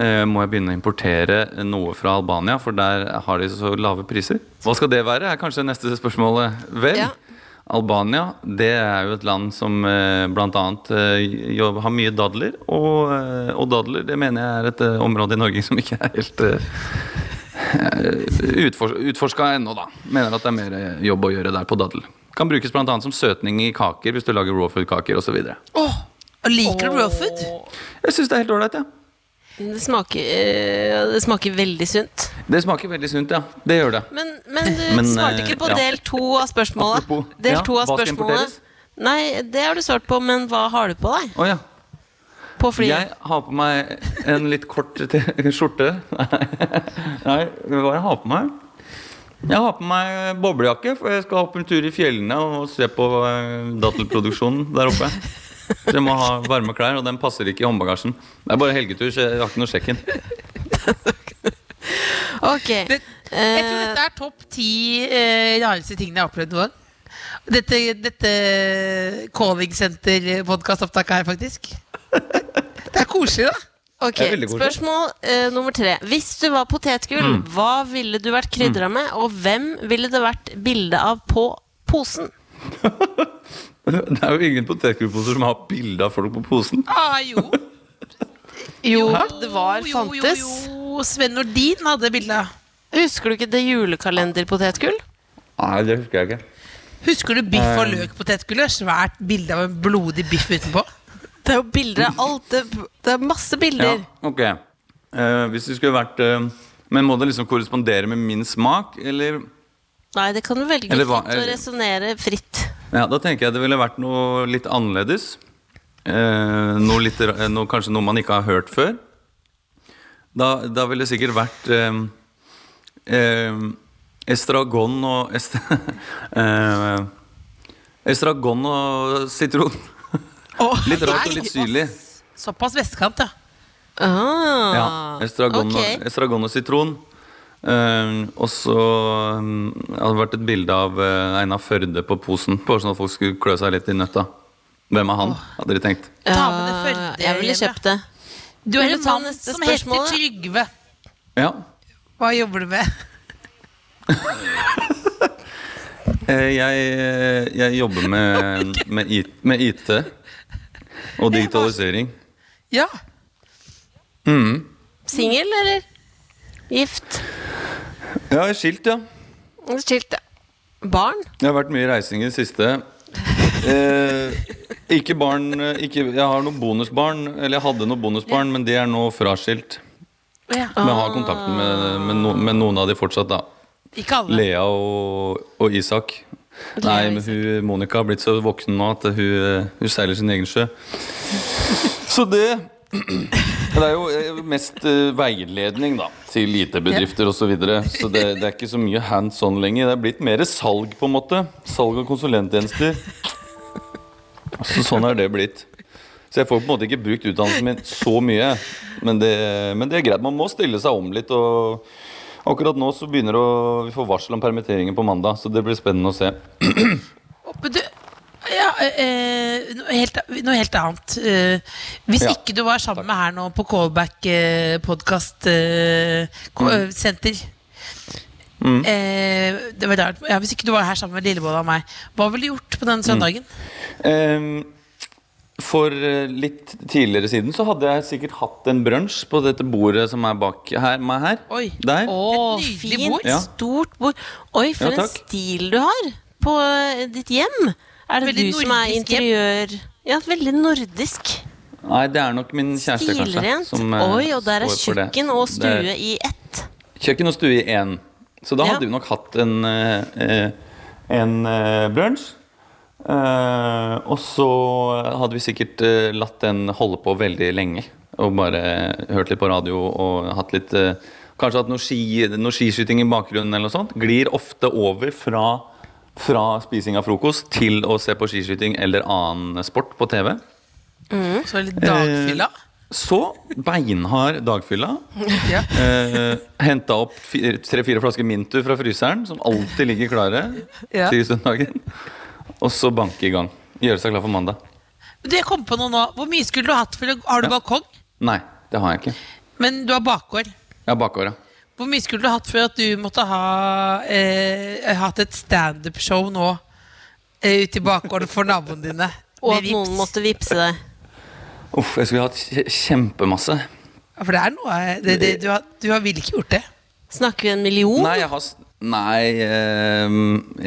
eh, må jeg begynne å importere noe fra Albania, for der har de så lave priser. Hva skal det være, er kanskje neste spørsmål. Vel, Ja. Albania det er jo et land som eh, bl.a. Eh, har mye dadler. Og, eh, og dadler det mener jeg er et område i Norge som ikke er helt utfor, utforska ennå, da. Mener at det er mer jobb å gjøre der på daddel. Kan brukes bl.a. som søtning i kaker hvis du lager raw food-kaker osv. Åh, og liker du raw food? Jeg syns det er helt ålreit, ja. Det smaker, eh, det smaker veldig sunt. Det smaker veldig sunt, ja. Det gjør det. Men, men du Men, svarte eh, ikke på ja. del to av spørsmålet. Apropos, del ja, to av hva skal spørsmålet. importeres? Nei, det har du svart på, men hva har du på deg? Oh, ja. På flyet? Jeg har på meg en litt kort skjorte. Nei, hva jeg har på meg? Jeg har på meg boblejakke, for jeg skal opp en tur i fjellene og se på datterproduksjonen dattelproduksjonen der oppe. Så jeg må ha varme klær, og den passer ikke i håndbagasjen. Det er bare helgetur, så jeg har ikke noe sjekk inn. Ok. Det, jeg tror dette er topp ti eh, rareste tingene jeg har opplevd noen. Dette, dette calling center-podkastopptaket her, faktisk. Det er koselig, da. Ok. Spørsmål eh, nummer tre. Hvis du var potetgull, Mm. hva ville du vært krydra med, og hvem ville det vært bilde av på posen? Det er jo ingen potetgullposer som har bilde av folk på posen. Ah, jo. Jo, det var, jo, jo, fantes. jo. Sven Nordin hadde bilde. Husker du ikke det julekalenderpotetgull? Nei, det husker jeg ikke. Husker du biff og Eh. løk-potetgullet? Svært bilde av en blodig biff utenpå. Det er jo bilder av alt. Det, det er masse bilder. Ja, ok. Uh, hvis det skulle vært uh, Men må det liksom korrespondere med min smak, eller Nei, det kan du velge fritt å resonnere fritt. Ja, da tenker jeg det ville vært noe litt annerledes. Eh, noe litt, noe, kanskje noe man ikke har hørt før. Da, da ville det sikkert vært eh, eh, estragon og est eh, Estragon og sitron. Oh, Litt rart og litt syrlig. Såpass vestkant, ja. Ah, Ja, estragon, okay. og, estragon og sitron. Eh, og så um, hadde det vært et bilde av uh, Einar Førde på posen, på sånn at folk skulle klø seg litt i nøtta. Hvem er han, hadde dere tenkt? Ta med det Ja, Førde Jeg ville kjøpt det. Du er en mann som spørsmål, heter Trygve. Ja. Hva jobber du med? uh, jeg, jeg jobber med, med, IT, med IT og digitalisering. Ja. Singel, eller? Gift? Er skilt, ja. Skilt, ja. Barn? Jeg har vært mye reising i det siste. Eh, ikke barn eh, ikke, Jeg har noen bonusbarn, eller jeg hadde noen bonusbarn, men de er nå fraskilt. ja. Men jeg har kontakten med, med, no, med noen av de fortsatt, da. Ikke alle. Lea og, og Isak. Nei, men hun, Monica har blitt så voksen nå at hun, hun seiler sin egen sjø. Så det Det er jo eh, mest eh, veiledning da til IT-bedrifter osv. Så, videre. så det, det er ikke så mye hands on lenger. Det er blitt mer salg, på en måte. Salg av konsulenttjenester. Så sånn er det blitt. Så jeg får på en måte ikke brukt utdannelsen min så mye. Men det, men det er greit. Man må stille seg om litt. og Akkurat nå så begynner å, vi får varsel om permitteringer på mandag, så det blir spennende å se. oppe du, ja, eh, noe, helt, noe helt annet. Eh, hvis Ja, ikke du var sammen med her nå på Callback eh, Podcast eh, Mm. eh, senter eh, det var rart. Ja, Hvis ikke du var her sammen med Lillebolla og meg, hva ville du gjort på Mm. den søndagen? Ehm, for litt tidligere siden så hadde jeg sikkert hatt en brunsj på dette bordet som er bak her. Meg her. Oi. Der. Et nydelig fint. bord. Ja. Stort bord. Oi, for Ja, en stil du har på ditt hjem. Er det Veldig du som er interiør... Ja, veldig nordisk. Nei, det er nok min kjæreste, kanskje. Stilrent. som, eh, Oi, og der er kjøkken og stue er i ett. Kjøkken og stue i én. Så da Ja. hadde vi nok hatt en, eh, en eh, brunsj. Eh, og så hadde vi sikkert latt den holde på veldig lenge. Og bare hørt litt på radio og hatt litt Kanskje hatt noe, ski, noe skiskyting i bakgrunnen eller noe sånt. Glir ofte over fra, fra spising av frokost til å se på skiskyting eller annen sport på TV. Så litt dagfylla? Så beinhard dagfylla. Ja. Eh, Henta opp tre-fire flasker Mintu fra fryseren, som alltid ligger klare Ja. til søndagen. Og så banke i gang. Gjøre seg klar for mandag. Det du, jeg kom på noe nå. Hvor mye skulle du hatt for Har du Ja. balkong? Nei, det har jeg ikke. Men du har bakgård. Jeg har bakåra. Hvor mye skulle du hatt for at du måtte ha eh, hatt et standup-show nå eh, ute i bakgården for naboene dine? Og at noen måtte vippse deg. Uff, jeg skulle hatt kjempemasse. Ja, For det er noe det, det, du, har, du har ville ikke gjort det. Snakker vi en million? Nei, jeg har Nei, eh,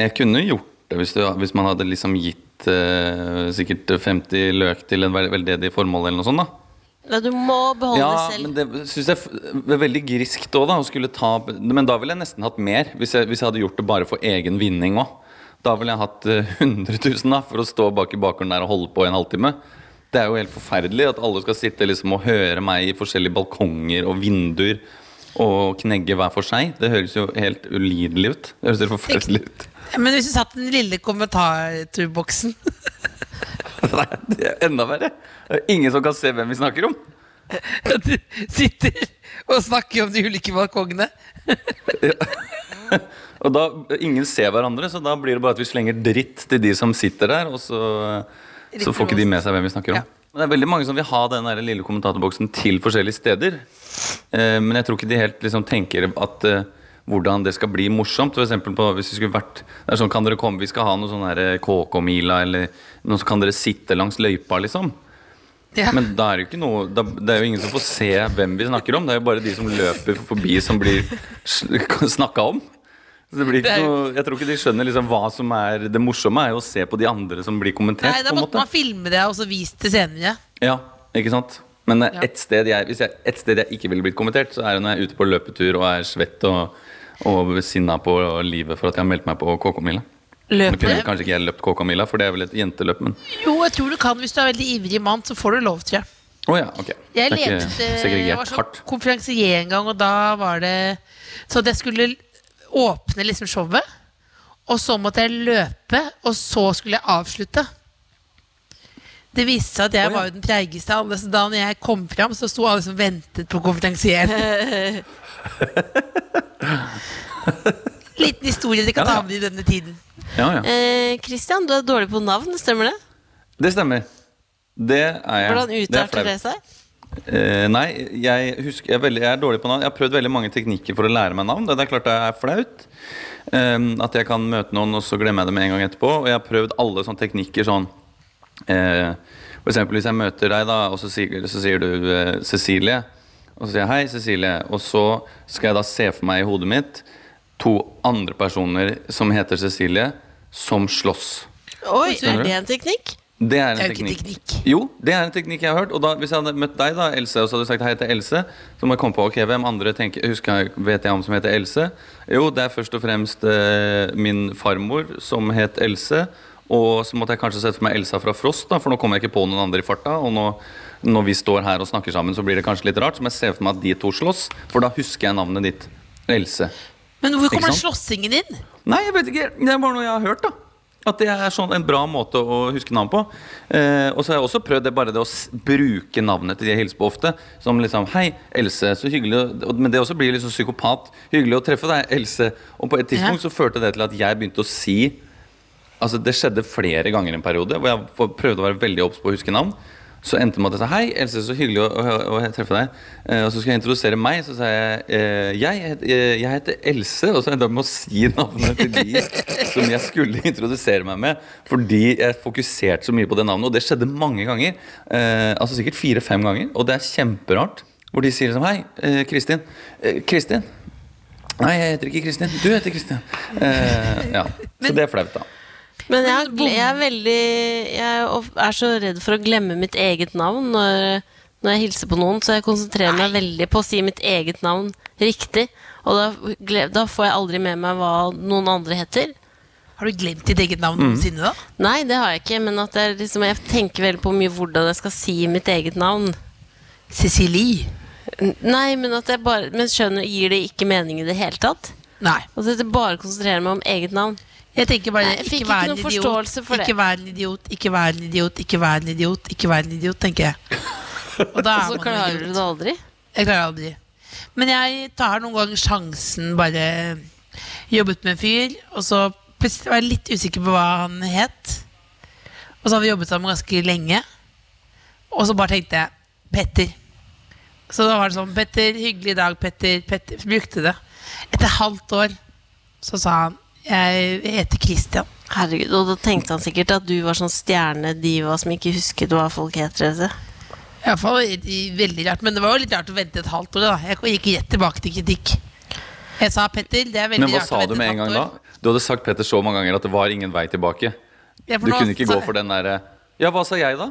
jeg kunne gjort det hvis, du, hvis man hadde liksom gitt eh, sikkert 50 løk til en vel- veldedig formål eller noe sånt, da. Ja, du må beholde Ja, selv. men det syns jeg var veldig griskt òg, da. Ta Men da ville jeg nesten hatt mer, hvis jeg, hvis jeg hadde gjort det bare for egen vinning òg. Da ville jeg hatt eh, 100 000 da, for å stå bak i bakgården der og holde på i en halvtime. Det er jo helt forferdelig at alle skal sitte liksom og høre meg i forskjellige balkonger og vinduer og knegge hver for seg. Det høres jo helt ulidelig ut. Det høres helt forferdelig ut. Men hvis du satt den lille kommentatortboksen Nei, det er enda verre. Det er ingen som kan se hvem vi snakker om. Du sitter og snakker om de ulike balkongene Og da, Ingen ser hverandre, så da blir det bare at vi slenger dritt til de som sitter der, og så, så får ikke de med seg hvem vi snakker om. Ja. Men Det er veldig mange som vil ha den der lille kommentatorboksen til forskjellige steder. Eh, men jeg tror ikke de helt liksom, tenker at eh, hvordan det skal bli morsomt. For eksempel på, hvis vi skulle vært det er sånn, Kan dere komme, vi skal ha noe sånn her KK-mila, eller noe, så kan dere sitte langs løypa, liksom. ja. Men da er det jo noe Det er jo ingen som får se hvem vi snakker om. Det er jo bare de som løper forbi, som blir snakka om. Så det blir ikke noe, jeg tror ikke de skjønner liksom hva som er det morsomme, er jo å se på de andre som blir kommentert. Nei, da måtte man filme det og så vist til scenen. Ja, ikke sant? Men eh, Ja. et sted jeg, hvis jeg, et sted jeg ikke ville blitt kommentert, så er det når jeg er ute på løpetur og er svett og, og sinna på livet for at jeg har meldt meg på KK-mila. Løper kunne kanskje ikke jeg løpt KK-mila, for det er vel et jenteløp, men Jo, jeg tror du kan hvis du er veldig ivrig mann, så får du lov, tror jeg. Oh, ja, okay. Jeg leste Jeg var sånn konferansier en gang, og da var det Så jeg skulle åpne liksom showet, og så måtte jeg løpe, og så skulle jeg avslutte. Det viste seg at jeg oh, ja. var jo den treigeste av alle, så da når jeg kom fram, så sto alle som ventet på konferansieren. Liten historie dere kan ta med i denne tiden. Ja, ja. Eh, Christian, du er dårlig på navn, stemmer det? Det stemmer. Det er jeg. Hvordan utarter det seg? Eh, nei, jeg husker jeg er, veldig, jeg er dårlig på navn. Jeg har prøvd veldig mange teknikker for å lære meg navn. Det er klart det er flaut. Eh, at jeg kan møte noen, og så glemmer jeg det med en gang etterpå. Og jeg har prøvd alle sånne teknikker sånn eh, For eksempel hvis jeg møter deg, da, og så sier, så sier du eh, Cecilie. Og så sier jeg hei, Cecilie. Og så skal jeg da se for meg i hodet mitt to andre personer som heter Cecilie, som slåss. Oi, Skjønner er det en teknikk? Det er en Det er teknikk. teknikk. Jo, det er en teknikk jeg har hørt. Og da, hvis jeg hadde møtt deg, da, Else, og så hadde du sagt hei til Else, så må jeg komme på ok, hvem andre tenker, husker jeg, vet jeg om som heter Else. Jo, det er først og fremst eh, min farmor som het Else. Og så måtte jeg kanskje sette for meg Elsa fra Frost, da, for nå kommer jeg ikke på noen andre i farta. Og nå, når vi står her og snakker sammen, så blir det kanskje litt rart. Så jeg ser for meg at de to slåss, for da husker jeg navnet ditt. Else. Men hvor kommer slåssingen inn? Nei, jeg vet ikke. Det er bare noe jeg har hørt, da. At det er sånn en bra måte å huske navn på. Eh, og så har jeg også prøvd det bare det å bruke navnet til de jeg hilser på ofte. Som liksom Hei, Else. Så hyggelig og- Men det også blir sånn psykopat. Hyggelig å treffe deg, Else. Og på et tidspunkt Ja. så førte det til at jeg begynte å si Altså Det skjedde flere ganger en periode hvor jeg prøvde å være veldig obs på å huske navn. Så endte det med at jeg sa hei, Else, så hyggelig å, å, å treffe deg. Eh, og så skulle jeg introdusere meg, så sa jeg eh, jeg, het- eh, jeg heter Else. Og så endte jeg med å si navnet til de som jeg skulle introdusere meg med. Fordi jeg fokuserte så mye på det navnet, og det skjedde mange ganger. Eh, altså sikkert fire-fem ganger. Og det er kjemperart. Hvor de sier liksom hei, eh, Kristin. Eh, Kristin? Nei, jeg heter ikke Kristin. Du heter Kristin. Eh, ja. Så det er flaut, da. Men jeg, jeg er veldig Jeg er så redd for å glemme mitt eget navn når, når jeg hilser på noen, så jeg konsentrerer meg veldig på å si mitt eget navn riktig. Og da, da får jeg aldri med meg hva noen andre heter. Har du glemt ditt eget Mm. navn noensinne, da? Nei, det har jeg ikke, men at jeg, liksom, jeg tenker veldig på mye hvordan jeg skal si mitt eget navn. Cecilie? Nei, men at jeg bare Men skjønner, gir det ikke mening i det hele tatt? Nei. Altså, at jeg bare konsentrerer meg om eget navn. Jeg tenker bare Nei, jeg fikk ikke vær en idiot, for det. ikke vær en idiot, ikke vær en idiot, ikke vær en idiot, ikke vær en idiot, tenker jeg. Og da er Og så klarer du det aldri. Jeg klarer aldri. Men jeg tar noen ganger sjansen, bare jobbet med en fyr, og så plutselig var jeg litt usikker på hva han het. Og så har vi jobbet sammen ganske lenge. Og så bare tenkte jeg Petter. Så da var det sånn Petter, hyggelig dag, Petter. Petter. Brukte det. Etter halvt år så sa han jeg heter Christian. Herregud, Og da tenkte han sikkert at du var sånn stjernediva som ikke husket hva folk het. Reze. Iallfall veldig rart. Men det var jo litt rart å vente et halvt år. da Jeg gikk rett tilbake til kritikk. Jeg sa Petter, det er veldig rart Men hva sa du med en gang da? Du hadde sagt Petter så mange ganger at det var ingen vei tilbake. Ja, Du kunne ikke så... gå for den derre Ja, hva sa jeg, da?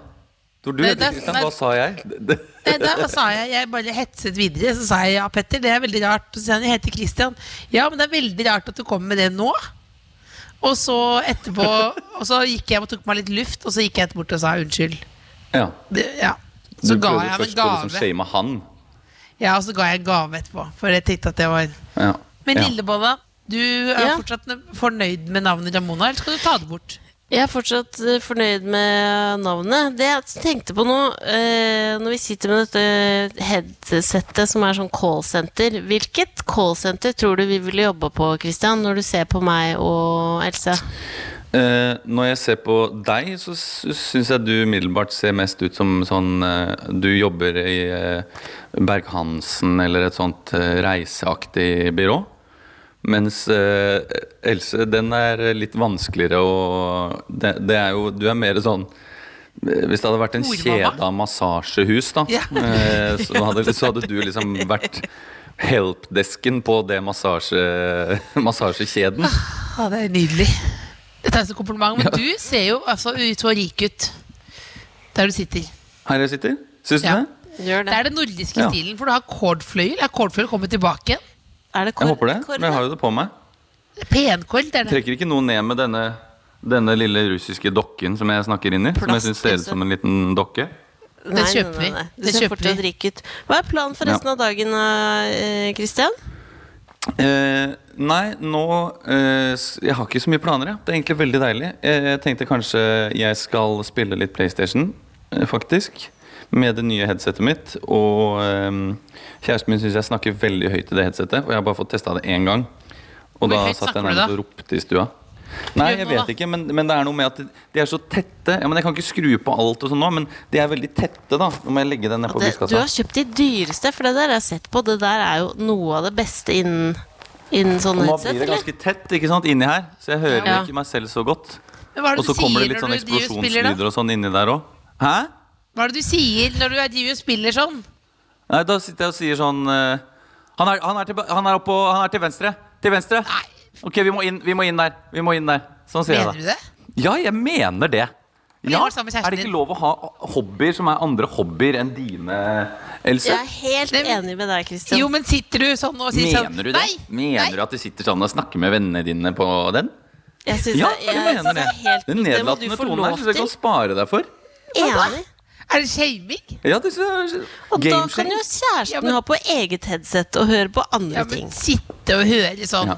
For du det- Kristian, hva sa jeg? Det- det- da sa jeg, jeg bare hetset videre. Så sa jeg ja, Petter, det er veldig rart. Så sa han, jeg heter Christian. Ja, men det er veldig rart at du kommer med det nå. Og så etterpå Og så gikk jeg og tok meg litt luft, og så gikk jeg bort og sa unnskyld. Ja. Det, ja. Du Så ga jeg ham en gave. Du liksom han. Ja, og så ga jeg en gave etterpå. For jeg tenkte at det var Ja. Men ja. Lillebolla, du er Ja. fortsatt fornøyd med navnet Ramona, eller skal du ta det bort? Jeg er fortsatt eh, fornøyd med navnet. Det jeg tenkte på nå, eh, når vi sitter med dette headsettet som er sånn callsenter Hvilket callsenter tror du vi ville jobba på, Christian, når du ser på meg og Else? Eh, når jeg ser på deg, så syns jeg du umiddelbart ser mest ut som sånn eh, Du jobber i eh, Berg-Hansen eller et sånt eh, reiseaktig byrå. Mens uh, Else, den er litt vanskeligere å det, det er jo Du er mer sånn eh, Hvis det hadde vært en kjede av massasjehus, da, Ja. uh, så, hadde, så hadde du liksom vært helpdesken på det massasje, massasjekjeden. Ja, det er nydelig. Dette er så kompliment, men du ser jo altså ut så rik ut der du sitter. Her jeg sitter. Syns du Ja. det? Gjør Det det. er den nordiske Ja. stilen, for du har kordfløyel. Er kordfløyel kommet tilbake igjen? Er det Jeg håper det, men jeg har jo det på meg. Penkord, det er det. Trekker ikke noe ned med denne, denne lille russiske dokken som jeg snakker inn i. Som jeg syns ser ut som en liten dokke. Det kjøper vi. Du Det ser kjøper vi. rik ut. Hva er planen for resten av dagen, Kristian? Eh, nei, nå eh, Jeg har ikke så mye planer, jeg. Det er egentlig veldig deilig. Jeg, jeg tenkte kanskje jeg skal spille litt PlayStation, eh, faktisk. Med det nye headsetet mitt. Og eh, kjæresten min syns jeg snakker veldig høyt i det headsetet. Og jeg har bare fått testa det én gang. Og Hvor da høyt satt jeg nærmest og ropte i stua. Nei, jeg vet ikke, men, men det er noe med at de er så tette. Ja, men Jeg kan ikke skru på alt og sånn nå, men de er veldig tette, da. Nå må jeg legge den ned på Det, du har kjøpt de dyreste, for det der jeg har sett på. Det der er jo noe av det beste innen, innen sånne Og nå blir det ganske tett ikke sant, inni her, så jeg hører Ja. ikke meg selv så godt. Hva er Og så kommer det litt sånn eksplosjonslyder og sånn inni der òg. Hæ? Hva er det du sier når du er- driver og spiller sånn? Nei, da sitter jeg og sier sånn eh, han, er, han, er til, han, er oppå, han er til venstre. Til venstre. Nei. Ok, vi må inn, vi må inn der. Vi må inn der. Sånn sier Mener jeg du det? Ja, jeg mener det. Ja, var sammen med kjæresten Er det ikke lov å ha hobbyer som er andre hobbyer enn dine, Else? Jeg er helt enig med deg, Christian. Jo, men sitter du sånn og sier sånn Mener du det? Nei! Mener du at du sitter sånn og snakker med vennene dine på den? jeg synes Ja, det, jeg jeg, mener det. helt Den Det må du nedlatende få tonen her lov syns jeg kan til. spare deg for. Enig. Er det shaming? Ja, det er Og da kan jo kjæresten Ja, men- ha på eget headset og høre på andre Ja, ting. sitte og høre sånn. Ja.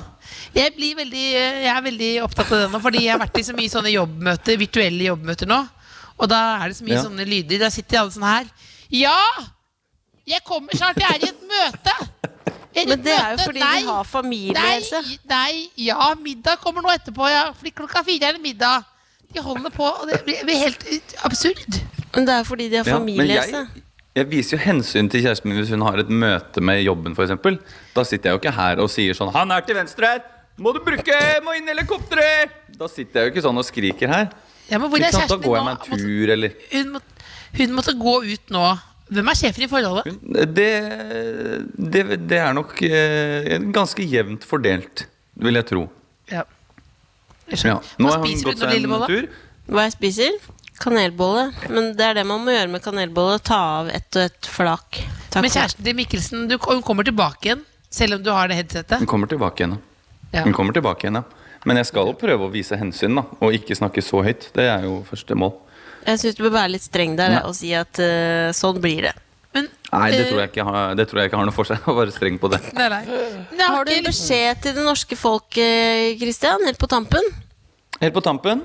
Jeg, blir veldig, jeg er veldig opptatt av det nå, fordi jeg har vært i så mye sånne jobbmøter, virtuelle jobbmøter nå. Og da er det så mye Ja. sånne lyder. Da sitter alle sånn her. Ja! Jeg kommer snart, jeg er i et møte! Er Men det det er jo fordi Nei, de har familie, Nei, nei, ja, middag kommer nå etterpå. Ja. Fordi klokka fire er det middag. De holder på, og det blir, helt absurd. Men det er fordi de har Ja, familie. jeg, Else. jeg viser jo hensyn til kjæresten min hvis hun har et møte med jobben, f.eks. Da sitter jeg jo ikke her og sier sånn 'Han er til venstre her! Må du bruke Må inn helikopteret!' Da sitter jeg jo ikke sånn og skriker her. Ja, men hvor er kjæresten jeg din meg en tur, eller Hun, må, hun måtte gå ut nå. Hvem er sjefen i forholdet? Det, det, det er nok eh, ganske jevnt fordelt, vil jeg tro. Ja. Jeg Ja. Nå har hun gått seg en tur. Hva jeg spiser? Kanelbolle. Men det er det man må gjøre med kanelbolle. Ta av ett og ett flak. Takk Men kjæresten til Mikkelsen, du, hun kommer tilbake igjen, selv om du har det headsetet? Hun kommer tilbake igjen. ja. Hun kommer tilbake igjen, ja. Men jeg skal prøve å vise hensyn, da. Og ikke snakke så høyt. Det er jo første mål. Jeg syns du bør være litt streng der Nei. og si at uh, sånn blir det. Men, Nei, det eh, tror jeg ikke har, det tror jeg ikke har noe for seg å være streng på det. Nei, nei. Har du en beskjed til det norske folk, eh, Christian? Helt på tampen? Helt på tampen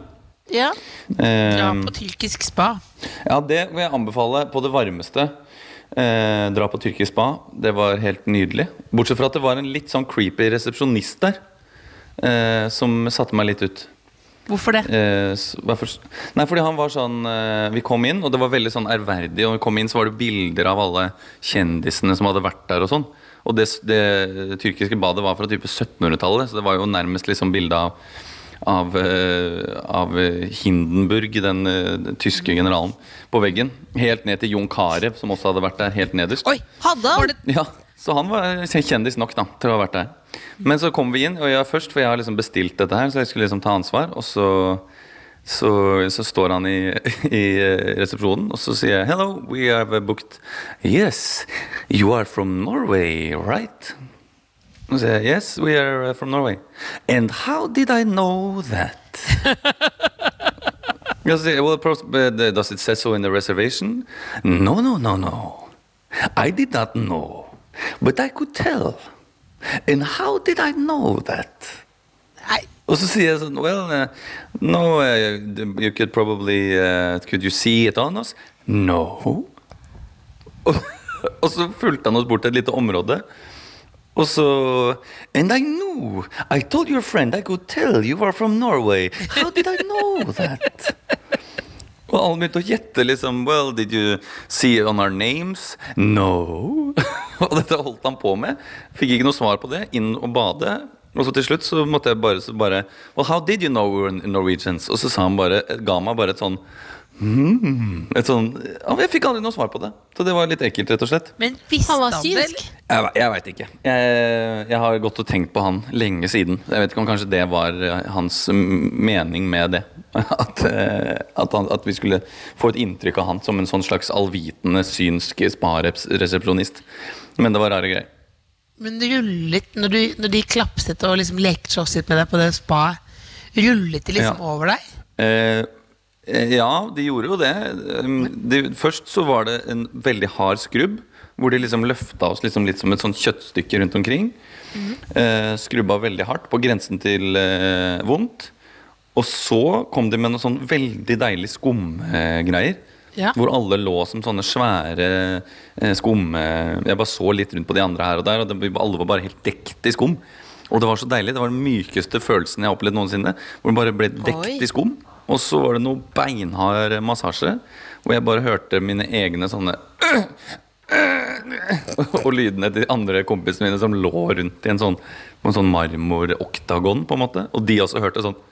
Ja. Dra eh, på tyrkisk spa. Ja, det vil jeg anbefale på det varmeste. Eh, dra på tyrkisk spa. Det var helt nydelig. Bortsett fra at det var en litt sånn creepy resepsjonist der. Eh, som satte meg litt ut. Hvorfor det? Eh, hvorfor, nei, fordi han var sånn eh, Vi kom inn, og det var veldig sånn ærverdig. Og vi kom inn, så var det bilder av alle kjendisene som hadde vært der og sånn. Og det, det tyrkiske badet var fra type 1700-tallet, så det var jo nærmest liksom bilde av av, eh, av Hindenburg, den, uh, tyske generalen, på veggen. Helt ned til Jon Carew, som også hadde vært der helt nederst. Oi, Hadde han? Ja, så han var kjendis nok da, til å ha vært der. Men så kom vi inn, og jeg først, for jeg har liksom bestilt dette her, så jeg skulle liksom ta ansvar. Og så, så, så står han i, i eh, resepsjonen, og så sier jeg Hello, we have booked Yes, you are from Norway, right? Yes, we are uh, from Norway. And how did I know that? Jeg sier, well, pros- but, uh, does it say so in the reservation? No, no, no, no. I did not know, but I could tell. And how did I know that? Nei, Og så sier jeg sånn Well, uh, no, uh, you could probably uh, Could you see it on us? No. Og, og så fulgte han oss bort til et lite område. Og så And I knew! I told your friend I could tell you are from Norway. How did I know that? Og alle begynte å gjette liksom Well, did you see it on our names? No. og dette holdt han på med. Fikk ikke noe svar på det. Inn og bade. Og så til slutt så måtte jeg bare, så bare Well, how did you know we were Norwegians? Og så sa han bare, ga meg bare et sånn hmm, et sånn, Jeg fikk aldri noe svar på det. Så det var litt ekkelt, rett og slett. men visste Han var synsk. Jeg, jeg veit ikke. Jeg, jeg har gått og tenkt på han lenge siden. Jeg vet ikke om kanskje det var eh, hans mm, mening med det. At, eh, at, han, at vi skulle få et inntrykk av han som en sånn slags allvitende, synsk spa-resepsjonist. Men det var rare greier. Men det rullet når, du, når de klapset og liksom lekte slåsset med deg på det spaet, rullet de liksom Ja. over deg? Eh, ja, de gjorde jo det. Um, de, først så var det en veldig hard skrubb, hvor de liksom løfta oss liksom litt som et sånt kjøttstykke rundt omkring. Eh, skrubba veldig hardt, på grensen til eh, vondt. Og så kom de med noe sånn veldig deilig skumgreier. Ja. Hvor alle lå som sånne svære eh, skum... eh, Jeg bare så litt rundt på de andre her og der, og det, alle var bare helt dekt i skum. Og det var så deilig. Det var den mykeste følelsen jeg har opplevd noensinne. Hvor det bare ble dekt Oi. i skum. Og så var det noe beinhard massasje, hvor jeg bare hørte mine egne sånne Og lydene til de andre kompisene mine som lå rundt i en sånn, en sånn marmoroktagon, på en måte. Og de også hørte sånn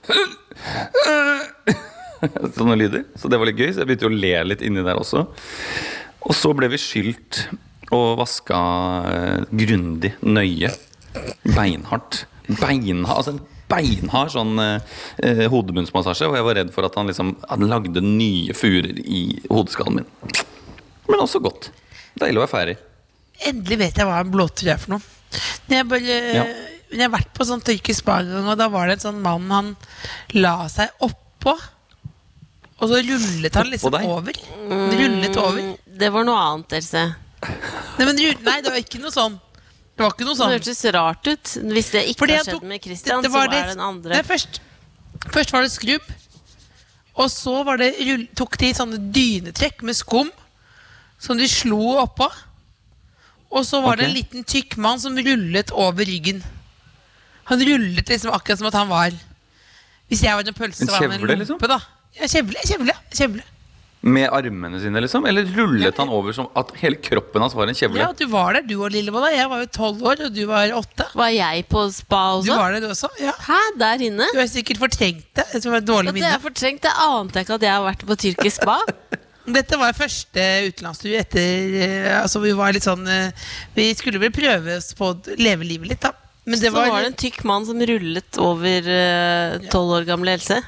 Sånne lyder. Så det var litt gøy. Så jeg begynte å le litt inni der også. Og så ble vi skylt og vaska eh, grundig, nøye. Beinhardt. Beinhard, altså en beinhard sånn eh, hodebunnsmassasje. Og jeg var redd for at han liksom Han lagde nye furer i hodeskallen min. Men også godt. Deilig å være ferdig. Endelig vet jeg hva en blåtur er for noe. Når jeg, bare, Ja. jeg har vært på sånn tyrkisk en gang, og da var det en sånn mann han la seg oppå. Og så rullet han liksom over. Rullet over. Det var noe annet, Else. Nei, men, nei, det var ikke noe sånn. Det var ikke noe Det sånn. hørtes rart ut. Hvis det ikke Fordi har skjedd tok- med Christian, det så var er det- det den andre. Nei, først, først var det skrubb, og så var det, rull, tok de sånne dynetrekk med skum som de slo oppå. Og så var det en liten tykk mann som rullet over ryggen. Han rullet liksom akkurat som at han var Hvis jeg var en pølse, så var han en lompe, liksom? da. Ja, kjevle, kjevle, kjevle. Med armene sine, liksom? Eller rullet han over som at hele kroppen hans var en kjevle? Ja, du var der, du og Lillebolla. Jeg var jo tolv år, og du var åtte. Var jeg på spa også? Du var der, du også. Ja. Hæ, der inne? Du har sikkert fortrengt det. Det var et dårlig At det er fortrengt, det ante jeg ikke at jeg har vært på tyrkisk spa. Dette var første utenlandstur etter eh, Altså vi var litt sånn eh, Vi skulle vel prøve oss på å leve livet litt, da. Men det Så var, var det en tykk mann som rullet over tolv år gamle Else.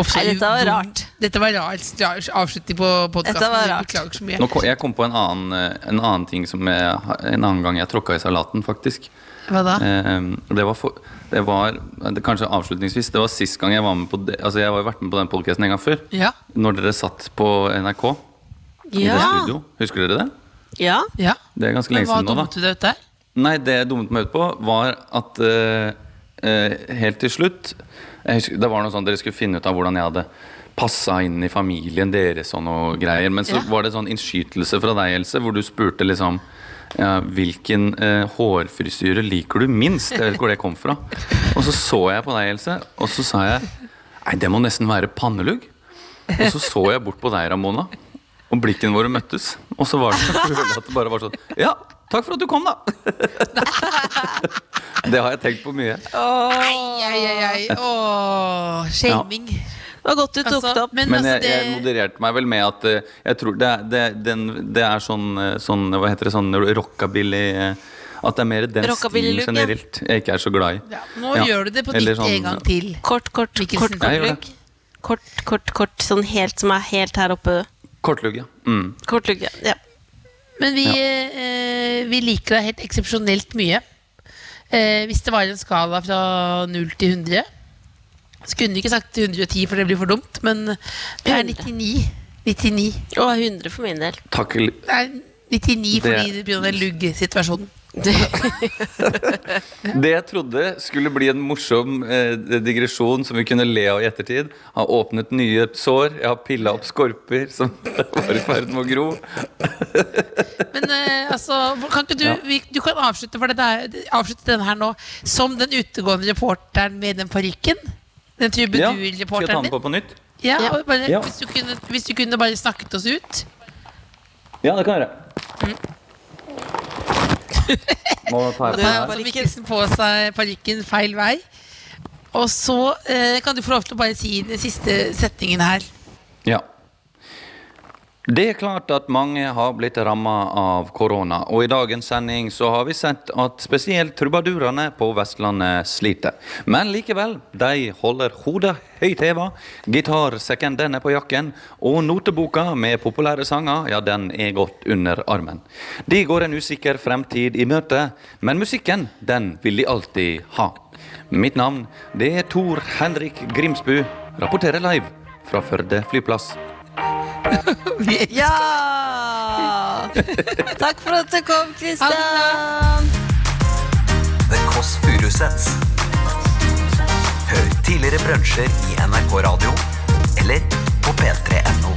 Uff, Nei, dette var rart. Dette var rart rar avslutning på podkasten. Jeg kom på en annen, eh, en annen ting som jeg, En annen gang jeg tråkka i salaten, faktisk. Hva da? Eh, det var, for, det var det, Kanskje avslutningsvis Det var sist gang jeg var med på det, Altså jeg har vært med på den podkasten en gang før. Ja. Når dere satt på NRK i det Ja. studio. Husker dere det? ja. ja. Det er ganske lenge siden nå, da. dummet du deg ut der? Nei, det jeg dummet meg ut på, var at eh, eh, helt til slutt husker, Det var noe sånn Dere skulle finne ut av hvordan jeg hadde passa inn i familien deres og noe greier. Men så Ja. var det sånn innskytelse fra deg, Else, hvor du spurte liksom ja, hvilken eh, hårfrisyre liker du minst? Jeg vet ikke hvor det kom fra. Og så så jeg på deg, Else, og så sa jeg Nei, det må nesten være pannelugg. Og så så jeg bort på deg, Ramona, og blikkene våre møttes. Og så var det jeg at det bare var sånn Ja, takk for at du kom, da! Det har jeg tenkt på mye. Ai, ai, ai, ai. Åh, shaming. Det var godt du tok Altså, det opp. men Men altså, jeg, jeg modererte meg vel med at uh, jeg tror det, det, den, det er sånn, eh, sånn Hva heter det? Sånn rockabilly uh, At det er mer den stilen ja. generelt jeg ikke er så glad i. ja, nå Ja. gjør du det på ditt sånn- en gang til. Kort, kort, Mikkelsen. kort, kort kort. Kort, kort, kort. Sånn helt som er helt her oppe. Kortlugg, ja. Mm. Kortlugg, ja. ja. Men vi, Ja. eh, vi liker deg helt eksepsjonelt mye. Eh, hvis det var en skala fra 0 til 100 Så kunne du ikke sagt 110, for det blir for dumt. Men det er 99. 99. Og 100 for min del. Takk. Nei, Det er 99 fordi det blir den lugg-situasjonen. Det jeg trodde skulle bli en morsom eh, digresjon som vi kunne le av i ettertid, har åpnet nye sår. Jeg har pilla opp skorper som var i ferd med å gro. Men eh, altså, kan ikke du Ja. vi, Du kan avslutte, for dette avslutte den her nå som den utegående reporteren med den parykken. Den Ja, skal jeg ta den på på nytt? Ja, Ja. bare, Ja. Hvis, du kunne, hvis du kunne bare snakket oss ut. Ja, det kan jeg gjøre. Må ta Da jeg på altså på seg parykken feil vei. Og så eh, kan du få lov til å bare si den siste setningen her. Ja. Det er klart at mange har blitt ramma av korona, og i dagens sending så har vi sett at spesielt trubadurene på Vestlandet sliter. Men likevel, de holder hodet høyt heva, gitarsekken den er på jakken, og noteboka med populære sanger, ja, den er godt under armen. De går en usikker fremtid i møte, men musikken, den vil de alltid ha. Mitt navn, det er Tor Henrik Grimsbu, rapporterer live fra Førde flyplass. Ja! Takk for at du kom, Kristian. The Kåss Furuseths. Hør tidligere brunsjer i NRK Radio eller på p3.no.